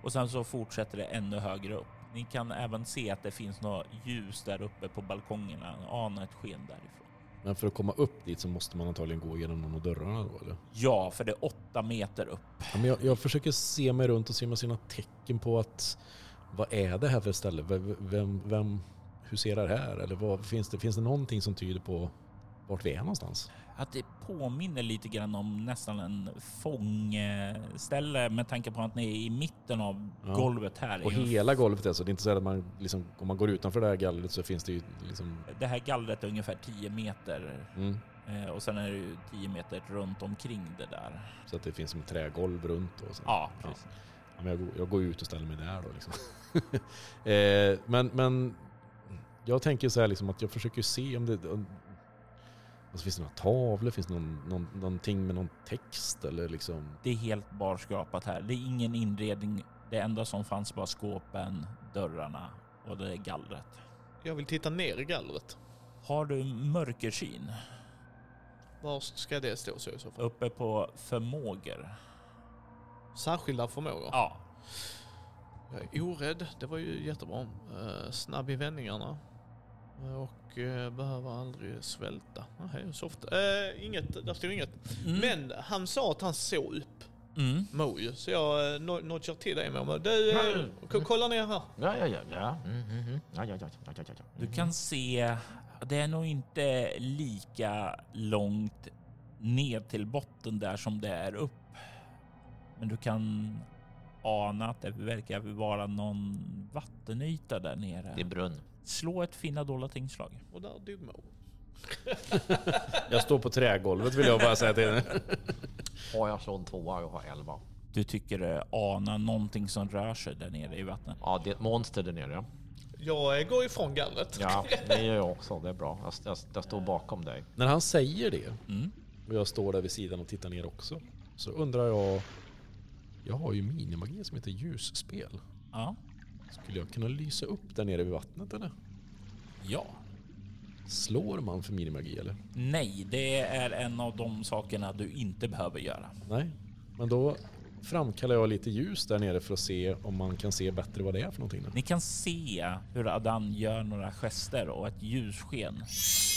Speaker 3: Och sen så fortsätter det ännu högre upp. Ni kan även se att det finns något ljus där uppe på balkongerna, ana ett sken därifrån.
Speaker 6: Men för att komma upp dit så måste man antagligen gå igenom någon av dörrarna då eller?
Speaker 3: Ja, för det är åtta meter upp.
Speaker 6: Ja, men jag, jag försöker se mig runt och se om jag ser några tecken på att vad är det här för ställe? Vem, vem, vem huserar här? Eller vad, finns, det, finns det någonting som tyder på vart vi är någonstans?
Speaker 3: Att det påminner lite grann om nästan en fångställe med tanke på att ni är i mitten av
Speaker 6: Ja.
Speaker 3: golvet här.
Speaker 6: Och hela golvet är så det är inte så att man liksom, om man går utanför det här gallret så finns det ju liksom...
Speaker 3: Det här gallret är ungefär 10 meter
Speaker 6: Mm,
Speaker 3: eh, och sen är det ju 10 meter runt omkring det där.
Speaker 6: så att det finns som trägolv runt och så.
Speaker 3: Ja,
Speaker 6: Ja.
Speaker 3: precis.
Speaker 6: Ja, men jag, går, jag går ut och ställer mig där då liksom. eh, men, men jag tänker så här liksom att jag försöker se om det... Om, alltså finns det några tavlor? Finns det någon, någon, någonting med någon text eller liksom?
Speaker 3: Det är helt barskrapat här. Det är ingen inredning. Det enda som fanns var skåpen, dörrarna och det är gallret.
Speaker 5: Jag vill titta ner i gallret.
Speaker 3: Har du mörkersyn
Speaker 5: Var ska det stå så i så fall?
Speaker 3: uppe på förmågor?
Speaker 5: Särskilda förmågor.
Speaker 3: Ja,
Speaker 5: Jag är orädd, det var ju jättebra. Eh, snabb i vändningarna. Och eh, behöver aldrig svälta. Nej, soft. Eh, inget, där står inget.
Speaker 3: Mm.
Speaker 5: Men han sa att han såg upp
Speaker 3: Mm.
Speaker 5: Mo ju, så jag eh, no- notchar till dig Mo. Du, eh, k- kolla ner här.
Speaker 4: Ja, ja, ja. ja. Mm, mm, mm. ja, ja, ja, ja, ja, ja, ja.
Speaker 3: Du kan se, det är nog inte lika långt ned till botten där som det är upp. Men du kan ana att det verkar vara någon vattenyta där nere.
Speaker 4: Det är brunn.
Speaker 3: Slå ett finna dolda tingslag.
Speaker 5: Och där dog Mo.
Speaker 6: Jag står på trägolvet vill jag bara säga till henne.
Speaker 4: Har jag slår en tvåa och har elva.
Speaker 3: Du tycker du anar någonting som rör sig där nere i vattnet.
Speaker 4: Ja, det är ett monster där nere.
Speaker 5: Jag går ifrån gallret.
Speaker 4: Ja, det gör jag också. Det är bra. Jag, jag, jag står bakom dig.
Speaker 6: När han säger det
Speaker 3: Mm.
Speaker 6: och jag står där vid sidan och tittar ner också så undrar jag. Jag har ju minimagi som heter ljusspel.
Speaker 3: Ja.
Speaker 6: Skulle jag kunna lysa upp där nere vid vattnet eller?
Speaker 3: Ja.
Speaker 6: Slår man för minimagi eller?
Speaker 3: Nej, det är en av de sakerna du inte behöver göra.
Speaker 6: Nej, men då framkallar jag lite ljus där nere för att se om man kan se bättre vad det är för någonting.
Speaker 3: Ni kan se hur Adan gör några gester och ett ljussken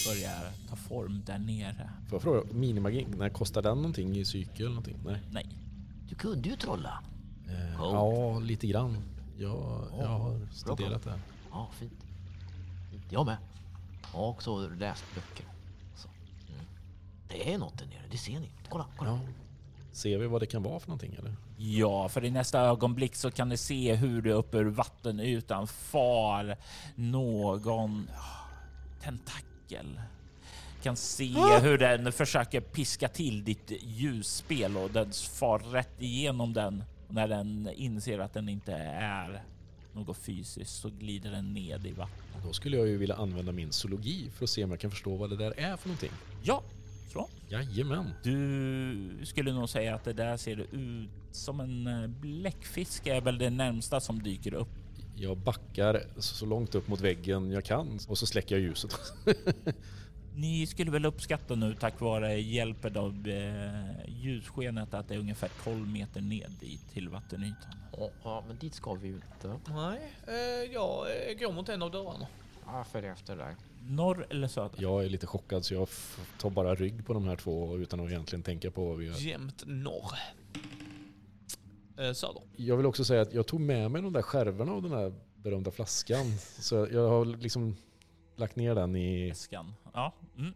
Speaker 3: börjar ta form där nere.
Speaker 6: Får jag fråga, minimagi, när kostar den någonting i eller någonting? Nej.
Speaker 3: Nej,
Speaker 4: Du kunde ju trolla.
Speaker 6: Eh, ja, lite grann. Jag, jag har studerat det. här.
Speaker 4: Ja, fint. Jag med. Jag har också läst böcker. Så. Mm. Det är något där nere, det ser ni. Kolla, kolla.
Speaker 6: Ja. Ser vi vad det kan vara för någonting eller?
Speaker 3: Ja, för i nästa ögonblick så kan ni se hur det uppe ur vattenytan far någon ah, tentakel. Kan se hur den försöker piska till ditt ljusspel och den far rätt igenom den. När den inser att den inte är något fysiskt så glider den ned i vattnet.
Speaker 6: Då skulle jag ju vilja använda min zoologi för att se om jag kan förstå vad det där är för någonting.
Speaker 3: Ja, så.
Speaker 6: Jajamän.
Speaker 3: Du skulle nog säga att det där ser ut som en eh, bläckfisk är väl det närmsta som dyker upp.
Speaker 6: Jag backar så långt upp mot väggen jag kan och så släcker jag ljuset.
Speaker 3: Ni skulle väl uppskatta nu tack vare hjälpen av eh, ljusskenet att det är ungefär 12 meter ned dit till vattenytan.
Speaker 4: Ja, ja, men dit ska vi ju inte.
Speaker 5: Nej, eh, jag eh, går mot en av dörrarna.
Speaker 4: Ja, följ efter där.
Speaker 3: Norr eller söder?
Speaker 6: Jag är lite chockad så jag tar bara rygg på de här två utan att egentligen tänka på vad vi gör.
Speaker 5: Jämt norr. Eh, söder.
Speaker 6: Jag vill också säga att jag tog med mig de där skärvorna av den där berömda flaskan. Så jag har liksom lagt ner den i...
Speaker 3: Väskan. Ja. Mm.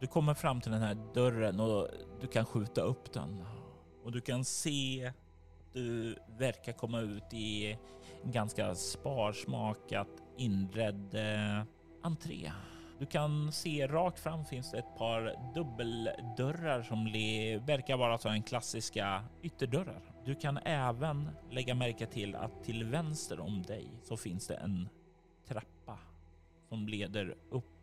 Speaker 3: Du kommer fram till den här dörren och du kan skjuta upp den. Och du kan se att du verkar komma ut i en ganska sparsmakat inredd eh, entré. Du kan se rakt fram finns det ett par dubbeldörrar som verkar vara så en klassiska ytterdörrar. Du kan även lägga märke till att till vänster om dig så finns det en trappa som leder upp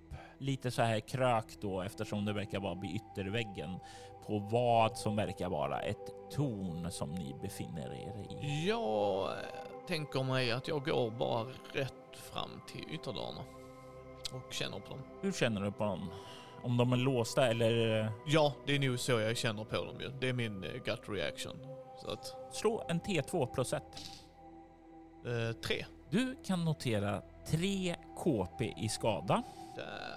Speaker 3: lite så här krök då eftersom det verkar vara vid ytterväggen på vad som verkar vara ett torn som ni befinner er i.
Speaker 5: Jag eh, tänker mig att jag går bara rätt fram till ytterdörrarna. Och känner på dem.
Speaker 3: Hur känner du på dem? Om de är låsta eller
Speaker 5: Ja, det är nog så jag känner på dem ju. Det är min eh, gut reaction. Så att,
Speaker 3: slå en T2 plus 1.
Speaker 5: eh, tre.
Speaker 3: Du kan notera 3 KP i skada.
Speaker 5: Där.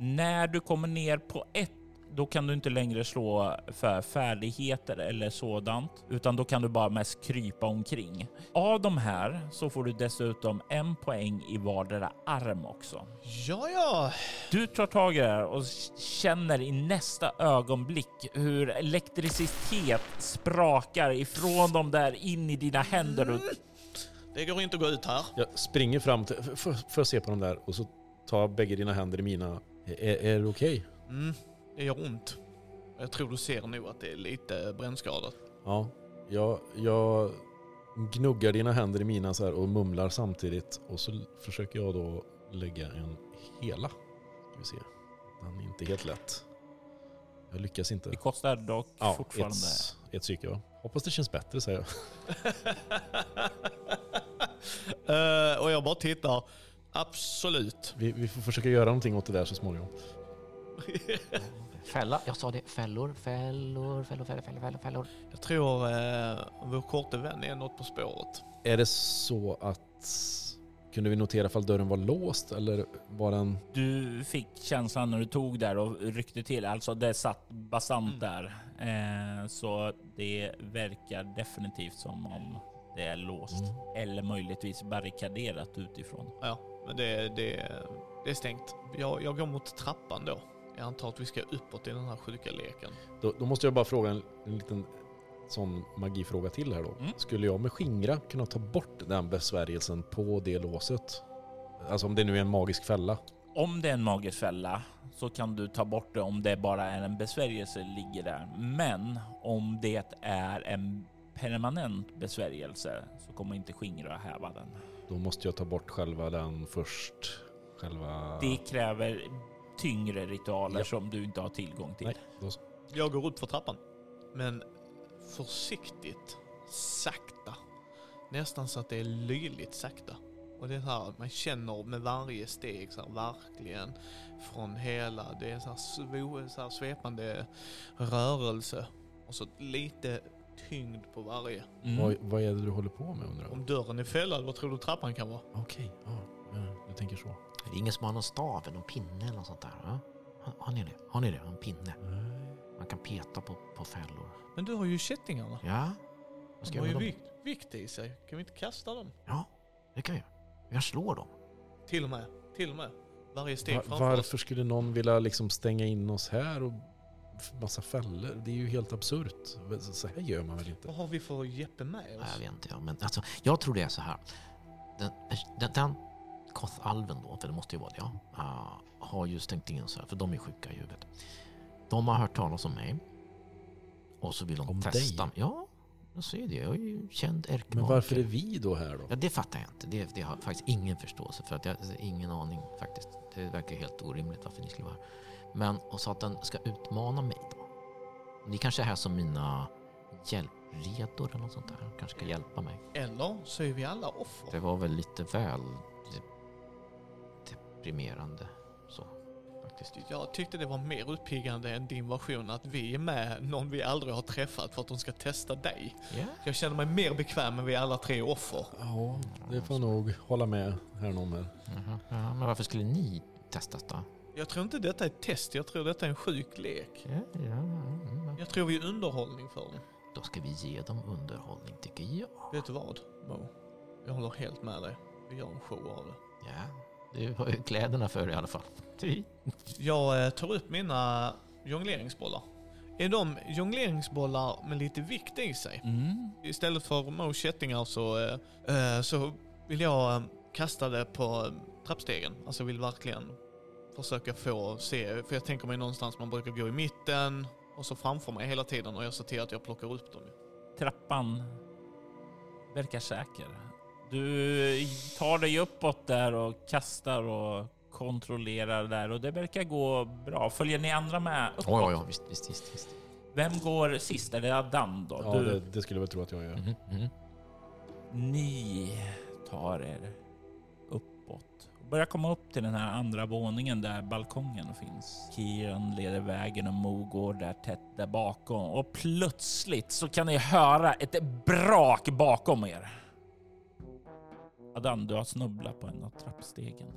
Speaker 3: När du kommer ner på ett då kan du inte längre slå för färdigheter eller sådant, utan då kan du bara mest krypa omkring. Av de här så får du dessutom en poäng i vardera arm också.
Speaker 5: Ja, ja.
Speaker 3: Du tar tag i det här och känner i nästa ögonblick hur elektricitet sprakar ifrån dem där in i dina händer. Och
Speaker 5: Det går inte att gå ut här.
Speaker 6: Jag springer fram till... Får jag se på dem där? Och så tar jag bägge dina händer i mina. Är, är det okej?
Speaker 5: Mm, det gör ont. Jag tror du ser nog att det är lite brännskadat.
Speaker 6: Ja. Jag, jag gnuggar dina händer i mina så här och mumlar samtidigt. Och så försöker jag då lägga en hela. Ska vi se. Den är inte helt lätt. Jag lyckas inte.
Speaker 3: det kostar dock
Speaker 6: Ja,
Speaker 3: fortfarande.
Speaker 6: ett, ett psyke va? Hoppas det känns bättre säger jag.
Speaker 5: Eh, och jag bara tittar. Absolut.
Speaker 6: Vi, vi får försöka göra någonting åt det där så småningom.
Speaker 4: Fälla, jag sa det. Fällor, fällor, fällor, fällor, fällor, fällor, fällor.
Speaker 5: Jag tror uh, vår korte vän är något på spåret.
Speaker 6: Är det så att... Kunde vi notera ifall dörren var låst eller var den...
Speaker 3: Du fick känslan när du tog där och ryckte till, alltså det satt bastant
Speaker 5: Mm.
Speaker 3: där. Eh, så det verkar definitivt som om det är låst.
Speaker 6: Mm.
Speaker 3: Eller möjligtvis barrikaderat utifrån.
Speaker 5: Ja, men det, det, det är stängt. Jag, jag går mot trappan då. Jag antar att vi ska uppåt i den här sjuka leken.
Speaker 6: Då, då måste jag bara fråga en, en liten sån magifråga till här då.
Speaker 3: Mm.
Speaker 6: Skulle jag med skingra kunna ta bort den besvärjelsen på det låset? Alltså om det nu är en magisk fälla.
Speaker 3: Om det är en magisk fälla så kan du ta bort det om det bara är en besvärjelse ligger där. Men om det är en permanent besvärjelse så kommer inte skingra häva den.
Speaker 6: Då måste jag ta bort själva den först. Själva...
Speaker 3: Det kräver tyngre ritualer
Speaker 6: Ja.
Speaker 3: som du inte har tillgång till.
Speaker 6: Nej, då så.
Speaker 5: Jag går upp för trappan. Men försiktigt, sakta. Nästan så att det är löjligt sakta. Och det är så här, man känner med varje steg så här, verkligen från hela, det är så här, svo, så här svepande rörelse. Och så lite tyngd på varje.
Speaker 3: Mm.
Speaker 6: Vad, vad är det du håller på med undrar jag?
Speaker 5: Om dörren är fällad, vad tror du trappan kan vara?
Speaker 6: Okej, ja, ja, du tänker så.
Speaker 4: Är det ingen som har någon stav eller någon pinne eller något sånt där? Ja? Har, har ni det? Har ni det? En pinne? Man kan peta på, på fällor.
Speaker 5: Men du har ju kättingarna.
Speaker 4: Ja? Vad ska
Speaker 5: De
Speaker 4: jag
Speaker 5: har ju
Speaker 4: med
Speaker 5: vikt, vikt i sig. Kan vi inte kasta dem?
Speaker 4: Ja, det kan jag göra. Jag slår dem.
Speaker 5: Till och med. Till och med. Varje steg
Speaker 6: Va-
Speaker 5: framför oss.
Speaker 6: varför skulle någon vilja liksom stänga in oss här och massa fällor. Det är ju helt absurt. Så här gör man väl inte?
Speaker 5: Vad har vi för Jeppe med oss?
Speaker 4: Jag vet inte, ja. men alltså, jag tror det är så här. Den, den, den Kothalven då, för det måste ju vara det, ja, ah, har ju stängt in så här, för de är sjuka i huvudet. De har hört talas om mig. Och så vill de
Speaker 6: Om
Speaker 4: testa.
Speaker 6: dig?
Speaker 4: Ja, jag säger det. Jag är ju känd
Speaker 6: Men
Speaker 4: ärkemakare.
Speaker 6: varför är vi då här då?
Speaker 4: Ja, det fattar jag inte. Det, det har jag faktiskt ingen förståelse för. Att jag, ingen aning faktiskt. Det verkar helt orimligt varför ni skulle vara här. Men och så att den ska utmana mig då. Ni kanske är här som mina hjälpredor eller något sånt där. Kanske ska hjälpa mig.
Speaker 5: Eller så är vi alla offer.
Speaker 4: Det var väl lite väl deprimerande så faktiskt.
Speaker 5: Jag tyckte det var mer uppiggande än din version att vi är med någon vi aldrig har träffat för att de ska testa dig.
Speaker 4: Ja.
Speaker 5: Jag känner mig mer bekväm med vi alla tre är offer.
Speaker 6: Ja, det får jag nog hålla med här någon med.
Speaker 4: Jaha. Ja, men varför skulle ni testas då?
Speaker 5: Jag tror inte detta är ett test, jag tror detta är en sjuk lek.
Speaker 4: Ja, ja, ja.
Speaker 5: Jag tror vi är underhållning för dem.
Speaker 4: Då ska vi ge dem underhållning tycker jag.
Speaker 5: Vet du vad, Mo? Jag håller helt med dig. Vi gör en show av det.
Speaker 4: Ja, du har ju kläderna för i alla fall.
Speaker 5: Jag eh, tar upp mina jongleringsbollar. Är de jongleringsbollar med lite vikt i sig?
Speaker 3: Mm.
Speaker 5: Istället för Mo kättingar så, eh, eh, så vill jag kasta det på trappstegen. Alltså vill verkligen försöka få se, för jag tänker mig någonstans man brukar gå i mitten och så framför mig hela tiden och jag ser till att jag plockar upp dem.
Speaker 3: Trappan verkar säker. Du tar dig uppåt där och kastar och kontrollerar där och det verkar gå bra. Följer ni andra med uppåt?
Speaker 4: Ja, ja, ja, visst, visst, visst. visst.
Speaker 3: Vem går sist? Är det Adan då?
Speaker 6: Ja,
Speaker 3: du,
Speaker 6: det, det skulle jag väl tro att jag gör.
Speaker 4: Mhm, mhm.
Speaker 3: Ni tar er börjar komma upp till den här andra våningen där balkongen finns. Kiran leder vägen och Mo går där tätt där bakom och plötsligt så kan ni höra ett brak bakom er. Adan, du har snubblat på en av trappstegen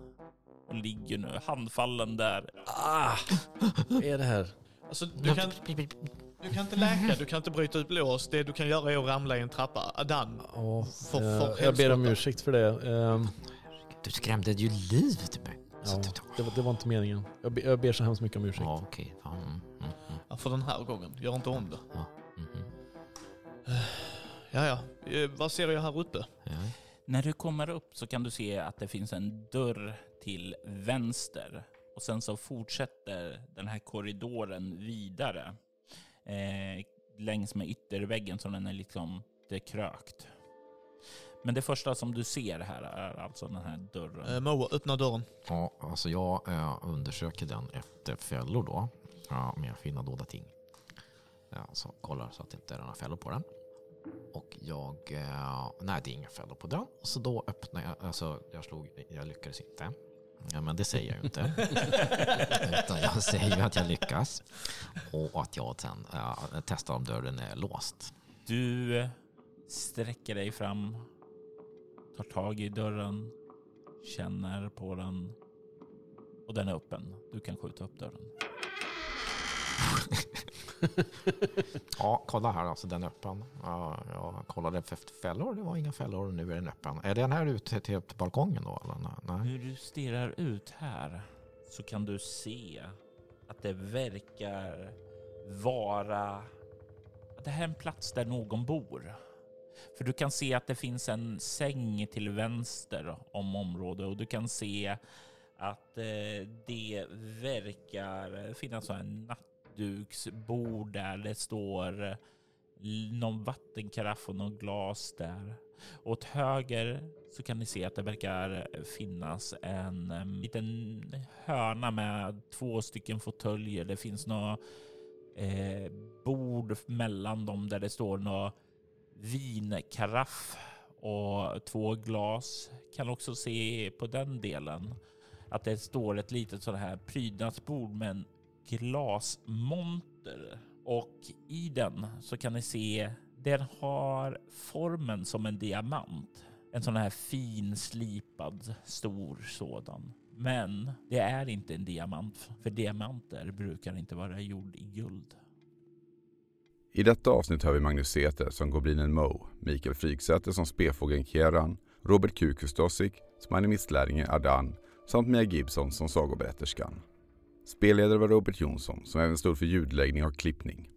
Speaker 3: och ligger nu handfallen där.
Speaker 6: Ah! Vad är det här?
Speaker 5: Alltså du kan, du kan inte läka, du kan inte bryta ut lås. Det du kan göra är att ramla i en trappa. Adan,
Speaker 6: Ja,
Speaker 5: För-
Speaker 6: eh,
Speaker 5: för
Speaker 6: jag ber om ursäkt för det. Ehm,
Speaker 4: Du skrämde ju livet ur mig.
Speaker 6: Ja, det, var, det var inte meningen. Jag, be, jag ber så hemskt mycket om ursäkt.
Speaker 4: Ja, okej. Ja, mm, mm, mm,
Speaker 5: ja, för den här gången, gör inte om det.
Speaker 4: ja, mhm.
Speaker 5: Ja, ja. Eh, vad ser jag här uppe?
Speaker 4: ja.
Speaker 3: När du kommer upp så kan du se att det finns en dörr till vänster och sen så fortsätter den här korridoren vidare eh, längs med ytterväggen så den är liksom det är krökt. Men det första som du ser här är alltså den här dörren.
Speaker 5: Eh, Moa, öppna dörren.
Speaker 4: Ja, alltså jag eh, undersöker den efter fällor då. Ja, med fina dolda ting. Ja, så kollar så att det inte är några fällor på den. Och jag... Eh, nej, det är inga fällor på den. Så då öppnar jag... Alltså, jag slog... Jag lyckades inte. Ja, men det säger jag ju inte. Utan jag säger ju att jag lyckas. Och att jag sen eh, testar om dörren är låst.
Speaker 3: Du sträcker dig fram, tar tag i dörren, känner på den och den är öppen. Du kan skjuta upp dörren.
Speaker 4: Ja, kolla här alltså, den är öppen. Ja, jag kollade efter fällor, det var inga fällor och nu är den öppen. Är den här ute till balkongen då? Eller? Nej, Nej.
Speaker 3: Hur du stirrar ut här så kan du se att det verkar vara att det här är en plats där någon bor. För du kan se att det finns en säng till vänster om området och du kan se att eh, det verkar finnas en nattduksbord där det står eh, någon vattenkaraff och något glas där. Och åt höger så kan ni se att det verkar finnas en eh, liten hörna med två stycken fåtöljer. Det finns några eh, bord mellan dem där det står några vinkaraff och två glas. Kan också se på den delen att det står ett litet sådant här prydnadsbord med en glasmonter och i den så kan ni se den har formen som en diamant. En sån här finslipad stor sådan. Men det är inte en diamant, för diamanter brukar inte vara gjord i guld.
Speaker 1: I detta avsnitt hör vi Magnus Säter som goblinen Mo, Mikael Fryksäter som spefågeln Kieran, Robert Q. Kustosik som animistlärlingen Adan samt Mia Gibson som sagoberätterskan. Spelledare var Robert Jonsson som även stod för ljudläggning och klippning.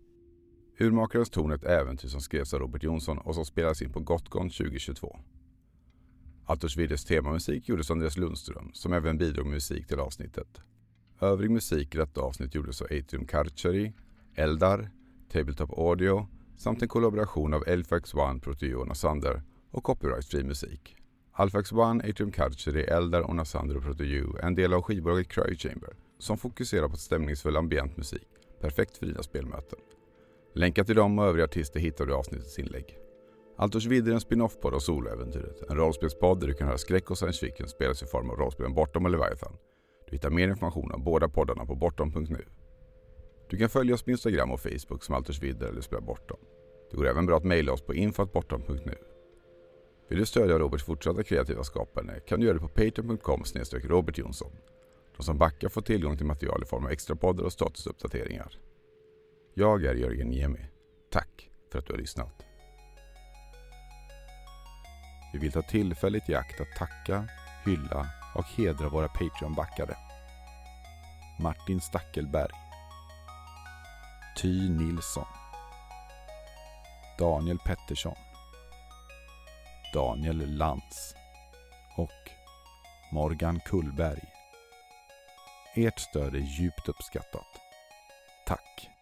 Speaker 1: Urmakarens torn är ett äventyr som skrevs av Robert Jonsson och som spelades in på Gotgon 2022. Altors Viddes temamusik gjordes av Andreas Lundström som även bidrog med musik till avsnittet. Övrig musik i detta avsnitt gjordes av Atrium Karcheri, Eldar, Tabletop Audio samt en kollaboration av Elfax One, Proteo och Nasander och copyrightfri musik. Alfax One, Atrium Karcheri, Eldar och Nasander och Proteo en del av skivbolaget Cryo Chamber som fokuserar på stämningsfull ambient musik, perfekt för dina spelmöten. Länkar till dem och övriga artister hittar du i avsnittets inlägg. Altos Vidder är en spin-off-podd av Soloäventyret, en rollspelspodd där du kan höra skräck och science fiction spelas i form av rollspelen Bortom och Leviathan. Du hittar mer information om båda poddarna på bortom.nu. Du kan följa oss på Instagram och Facebook som Alters Vidder eller Spela Bortom. Det går även bra att mejla oss på info.bortom.nu. Vill du stödja Roberts fortsatta kreativa skapande kan du göra det på patreon.com Robert Jonsson. De som backar får tillgång till material i form av extra poddar och statusuppdateringar. Jag är Jörgen Niemi. Tack för att du har lyssnat. Vi vill ta tillfället i akt att tacka, hylla och hedra våra Patreon-backare. Martin Stackelberg. Ty Nilsson. Daniel Pettersson. Daniel Lantz. Och Morgan Kullberg. Ert stöd är djupt uppskattat. Tack!